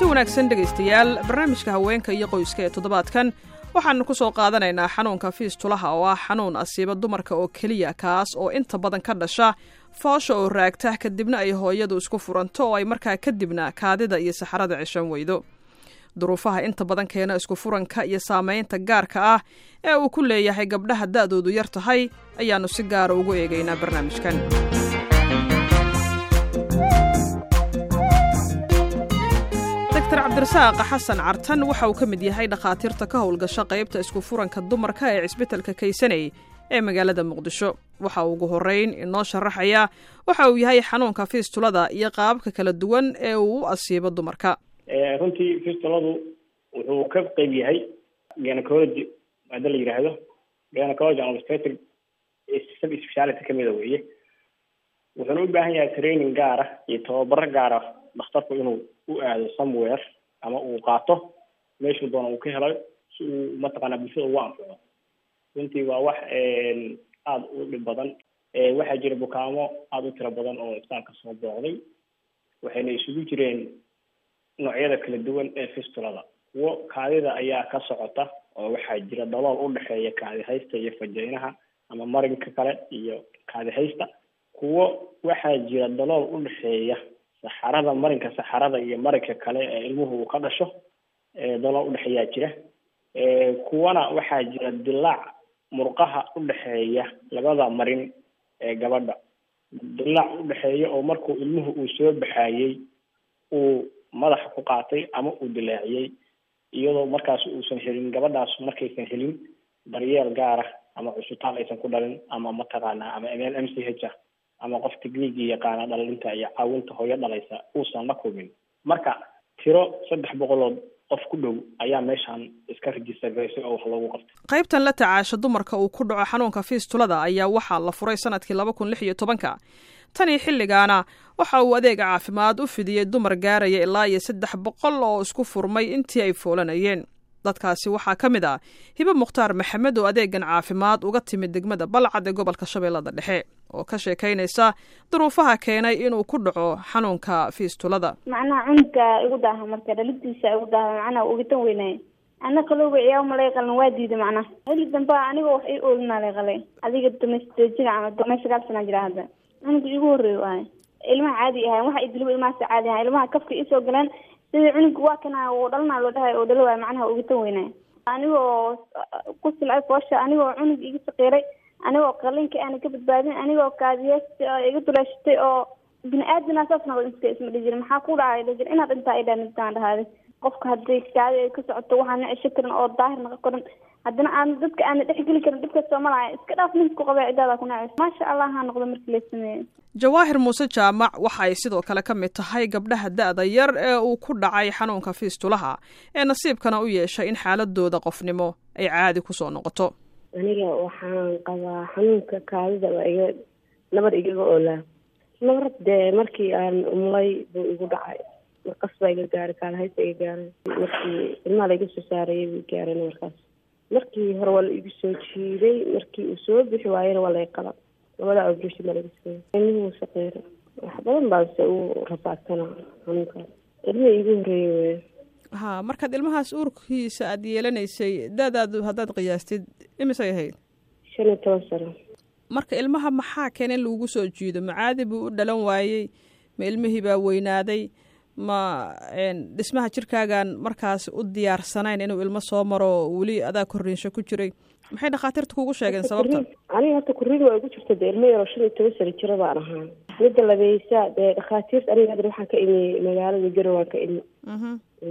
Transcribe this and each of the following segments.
kulanti wanaagsan dhegaystayaal barnaamijka haweenka iyo qoyska ee toddobaadkan waxaanu ku soo qaadanaynaa xanuunka fiistulaha oo ah xanuun asiiba dumarka oo keliya kaas oo inta badan ka dhasha foosha oo raagta kadibna ay hooyadu isku furanto oo ay markaa kadibna kaadida iyo saxarada ceshan weydo. Duruufaha inta badan keena isku furanka iyo saamaynta gaarka ah ee uu ku leeyahay gabdhaha da'doodu yar tahay ayaannu si gaara ugu eegaynaa barnaamijkan doctor cabdirasaaq xasan cartan waxa uu ka mid yahay dhakhaatiirta ka howlgasha qaybta isku furanka dumarka ee cisbitalka kaysanay ee magaalada muqdisho. Waxa ugu horreyn inoo sharaxayaa waxa uu yahay xanuunka fiistulada iyo qaababka kala duwan ee uu u asiibo dumarka. Runtii fistuladu wuxuu ka qeyb yahay gynecology maada la yidhaahdo gynecology and obstetric sub speciality kamida weeye. Wuxuuna u baahan yahay training gaara iyo tababaro gaara dhakhtarku inuu u aado somewhere ama uu qaato meeshuu doona uu ka helo si uu mataqaanaa bulshada ugu anfaco runtii waa wax aada u dhib badan. Waxaa jira bukaamo aada u tiro badan oo isbitaalka soo booqday waxayna isugu jireen noocyada kala duwan ee fistulada. Kuwo kaadida ayaa ka socota oo waxaa jira dalool udhexeeya kaadi haysta iyo fajeynaha ama marinka kale iyo kaadi haysta kuwo waxaa jira dalool udhexeeya saxarada marinka saxarada iyo marinka kale ee ilmuhu uu ka dhasho dalool udhexeeyaa jira. Kuwana waxaa jira dilaac murqaha udhexeeya labada marin ee gabadha. Dilaac udhexeeya oo markuu ilmuhu uu soo baxayey uu madaxa ku qaatay ama uu dilaaciyey iyadoo markaas uusan helin gabadhaas markaysan helin daryeel gaara ama cusbitaal aysan ku dhalin ama mataqaanaa ama ml m c h ah ama qof techniigii yaqaana dhalinta iyo caawinta hooyo dhalaysa uusan la kulmin. Marka tiro saddex boqolood qof ku dhow ayaa meeshaan iska register garaysay oo wax loogu qabtay. Qaybtan la tacaasha dumarka uu ku dhaco xanuunka fiistulada ayaa waxaa la furay sannadkii laba kun lix iyo tobanka. Tanii xilligaana waxa uu adeega caafimaad u fidiyey dumar gaaraya ilaa iyo saddex boqol oo isku furmay intii ay foolanayeen dadkaasi waxaa ka mid ah hibe mukhtaar maxamed oo adeegan caafimaad uga timid degmada balcad ee gobolka shabeellada dhexe oo ka sheekaynaysa duruufaha keenay inuu ku dhaco xanuunka fiistulada. Macnaha cunuga igu daaha marka dhalidiisa igu daaha macnaha ugitan weynaaye ana kalooba ciyaa malay qalan waa diiday macnaha. Xilli dambe anigoo wax ii oolinaa lay qalay. Adiga domestojina ama domay sagaal sanaa jira hadda. Cunuga igu horreeyo ahay ilmaha caadi ahayn waxa idiliba ilmahaas caadi ahayn ilmaha kafka isoo galeen sidii cunuga waa kana uu dhalana loo dhahay oo dhalo waay macnaha ugitan weynaaye anigoo ku silcay foosha anigoo cunug iga saqiiray anigoo qalinka aana ka badbaadin anigoo kaadiyeesta iga duleeshatay oo bini aadana saas noqdo iska isma dhihi jirin. Maxaa ku dhacay dhihi jir inaad intaa idhaan intaan dhahaaday qofka hadday kaadi ay ka socoto waxaana cesho karin oo daahir naqa karin haddana aan dadka aana dhexgeli karin dhibka soomalaaya iska dhaaf ninka ku qabee cidaada ku nacayso maasha allah ha noqdo markii la sameeyey jawaahir muuse jaamac waxa ay sidoo kale ka mid tahay gabdhaha da-da yar ee uu ku dhacay xanuunka fiistulaha ee nasiibkana u yeeshay in xaaladooda qofnimo ay caadi ku soo noqoto. Aniga waxaan qabaa xanuunka kaadida waa iga nabar igaga oolaa nabar dee markii aan umlay buu igu dhacay. Markas baa iga gaaray kaalahaysa iga gaaray markii ilmaha laiga soo saarayay buu gaaray nabarkaas markii hore waa la igu soo jiiday markii uu soo bixi waayana waa lay qala labada operation baa laga sameeyey ilmuhu saqiira wax badan baase uu rafaadsanaa xanuunkaas ilmihi igu horreeyey wey ha markaad ilmahaas uurkiisa aada yeelanaysay da-daadu haddaad qiyaastid imisay ahayd? Shan iyo toban sano. Marka ilmaha maxaa keena in lagugu soo jiido? Ma caadi buu u dhalan waayey ma ilmihii baa weynaaday ma dhismaha jirkaagan markaas u diyaarsanayn inuu ilmo soo maro weli adaa korriinsho ku jiray. Maxay dhakhaatiirta kugu sheegeen sababta? Aniga horta kurriin waa igu jirta dee ilmo yaroo shan iyo toban sano jiro baan ahaa. Midda labeysa dee dhakhaatiirta aniga hadda waxaan ka imi magaalada garow waan ka imi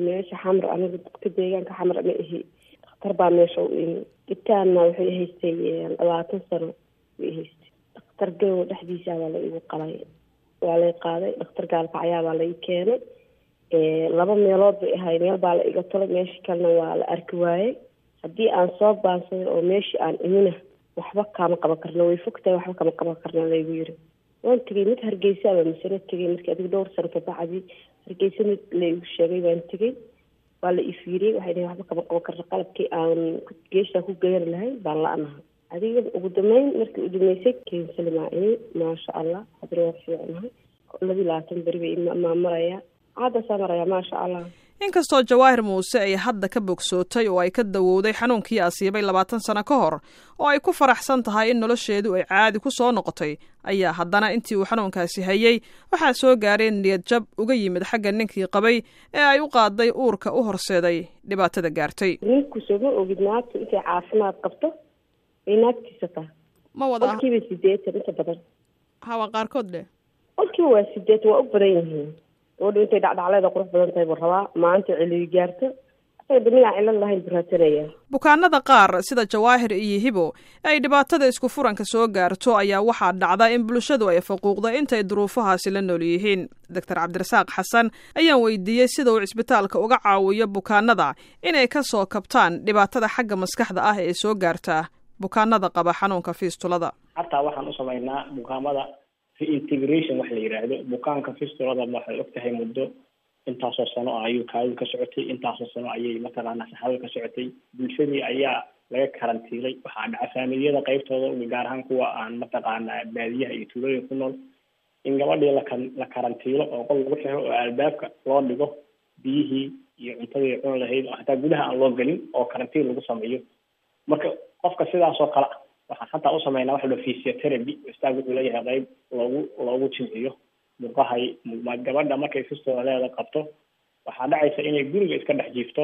meesha xamar aniga dadka deegaanka xamar ma ihi. Dhakhtar baa meesha u imi dhibtaanna waxay haystay labaatan sano way haystay dhakhtar garow dhexdiisa baa la igu qalay. Waa lay qaaday. Dhakhtar gaalkacyaa baa lai keenay laba meelood bay ahay meel baa la iga tolay meesha kalena waa la arki waayey. Haddii aan soo baansaday oo meeshii aan imina waxba kama qaban karna way fogtahay waxba kama qaban karna laygu yiri. Waan tegey mid hargeysaaba masano tegey markii adiga dhowr sano kabacdi hargeysa mid laigu sheegay baan tegey. Waa la ifiiriyey waxay dhahen waxba kama qaban karna qalabkii aan geeshaa ku gayari lahay baan la-anaha adiga ugu dambeyn markii u dhameysay imi maasha allah hadna waa fiicnahay labi labaatan beri bay maamaraya maasha allah inkastoo jawaahir muuse ay hadda ka bogsootay oo ay ka dawowday xanuunkii asiibay labaatan sano ka hor oo ay ku faraxsan tahay in nolosheedu ay caadi ku soo noqotay ayaa haddana intii uu xanuunkaasi hayey waxaa soo gaareen niyad jab uga yimid xagga ninkii qabay ee ay u qaaday uurka u horseeday dhibaatada gaartay. Ninku sooma ogid naagtu intay caafimaad qabto ay naagtiisa tahay. Ma wada qolkiiba sideetan inta badan. Hawa qaarkood dheh qolkiiba waa sideetan waa u badan yihiin gabadhu intay dhacdhacleeda qurux badan tahay buu rabaa. Maanta celiyi gaarto. Asaga damiyaa cilan lahayn buu raadsanaya bukaanada qaar sida jawaahir iyo hibo ay dhibaatada isku furanka soo gaarto ayaa waxaa dhacda in bulshadu ay faquuqda intay duruufahaasi la nool yihiin. Doctor cabdirasaaq xasan ayaan weydiiyey sida uu cisbitaalka uga caawiyo bukaanada inay ka soo kabtaan dhibaatada xagga maskaxda ah ee soo gaarta. Bukaanada qaba xanuunka fiistulada. Hataa waxaan u samaynaa bukaamada reintegration wax la yidhaahdo bukaanka fistulada waxay og tahay muddo intaasoo sano ah ayuu kaadida ka socotay intaasoo sano ayay mataqaanaa saxaadada ka socotay. Bulshadii ayaa laga karantiilay. Waxaa dhaca faamiliyada qeybtooda gaar ahaan kuwa aan mataqaanaa baadiyaha iyo tuulooyin ku nool. In gabadhii laka la karantiilo oo qol lagu xiro oo albaabka loo dhigo biyihii iyo cuntadii cun lahayd oo hataa gudaha aan loo gelin oo karantiin lagu sameeyo. Marka qofka sidaas oo kale ah waxaan hataa u sameynaa waxa la physiotherapy. Istaag wuxuu leeyahay qayb loogu loogu jimciyo murqahay gabadha markay fistoladeeda qabto waxaa dhacaysa inay guriga iska dhex jiifto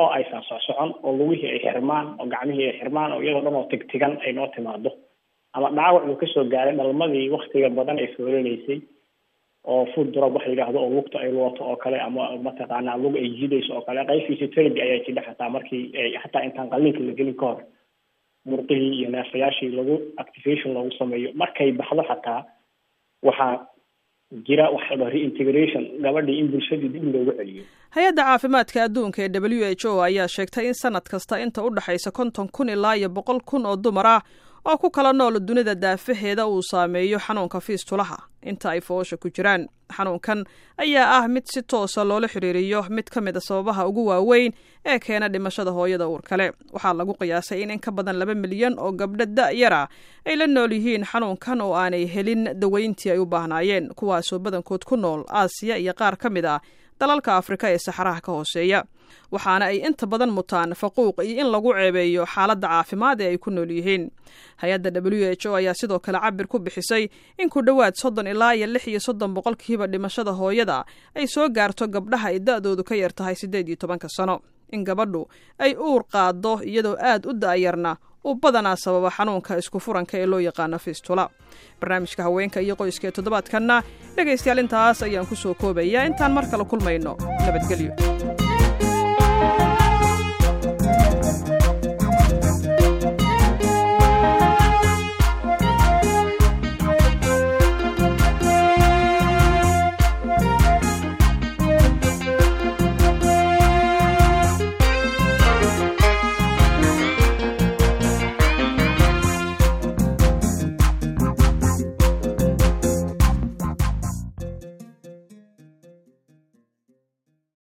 oo aysan socsocon oo lugihii ay xirmaan oo gacmihii ay xirmaan oo iyadoo dhan oo tigtigan ay noo timaado ama dhaawac uu ka soo gaaray dhalmadii waktiga badan ay foolanaysay oo food drop wax la yidhaahdo oo lugta ay luwato oo kale ama mataqaanaa lug ay jidayso oo kale. Qayb physiotherapy ayaa jidha xataa markii hataa intaan qalliinka la gelin ka hor murqihii iyo neefayaashii lagu activation loogu sameeyo. Markay baxdo xataa waxaa jira waxa la reintegration gabadhii in bulshadii dib loogu celiyo. Hay'adda caafimaadka adduunka ee w h o ayaa sheegtay in sanad kasta inta u dhexaysa konton kun ilaa iyo boqol kun oo dumar ah oo ku kala nool dunida daafaheeda uu saameeyo xanuunka fiistulaha. Inta ay foosha ku jiraan xanuunkan ayaa ah mid si toosa loola xiriiriyo mid ka mid a sababaha ugu waaweyn ee keena dhimashada hooyada uur kale. Waxaa lagu qiyaasay in in ka badan laba milyan oo gabdho da-yara ay la nool yihiin xanuunkan oo aanay helin daweyntii ay u baahnaayeen kuwaasoo badankood ku nool aasiya iyo qaar ka mid ah dalalka afrika ee saxaraha ka hooseeya waxaana ay inta badan mutaan faquuq iyo in lagu ceebeeyo xaaladda caafimaad ee ay ku nool yihiin. Hay'adda w h o ayaa sidoo kale cabir ku bixisay in ku dhowaad soddon ilaa iyo lix iyo soddon boqolkiiba dhimashada hooyada ay soo gaarto gabdhaha ay da-doodu ka yar tahay siddeed iyo tobanka sano. In gabadhu ay uur qaaddo iyadoo aad u da-yarna u badanaa sababa xanuunka isku furanka ee loo yaqaano fistula. Barnaamijka haweenka iyo qoyska ee toddobaadkanna dhegaystayaal intaas ayaan ku soo koobayaa. Intaan mar kale kulmayno nabadgelyo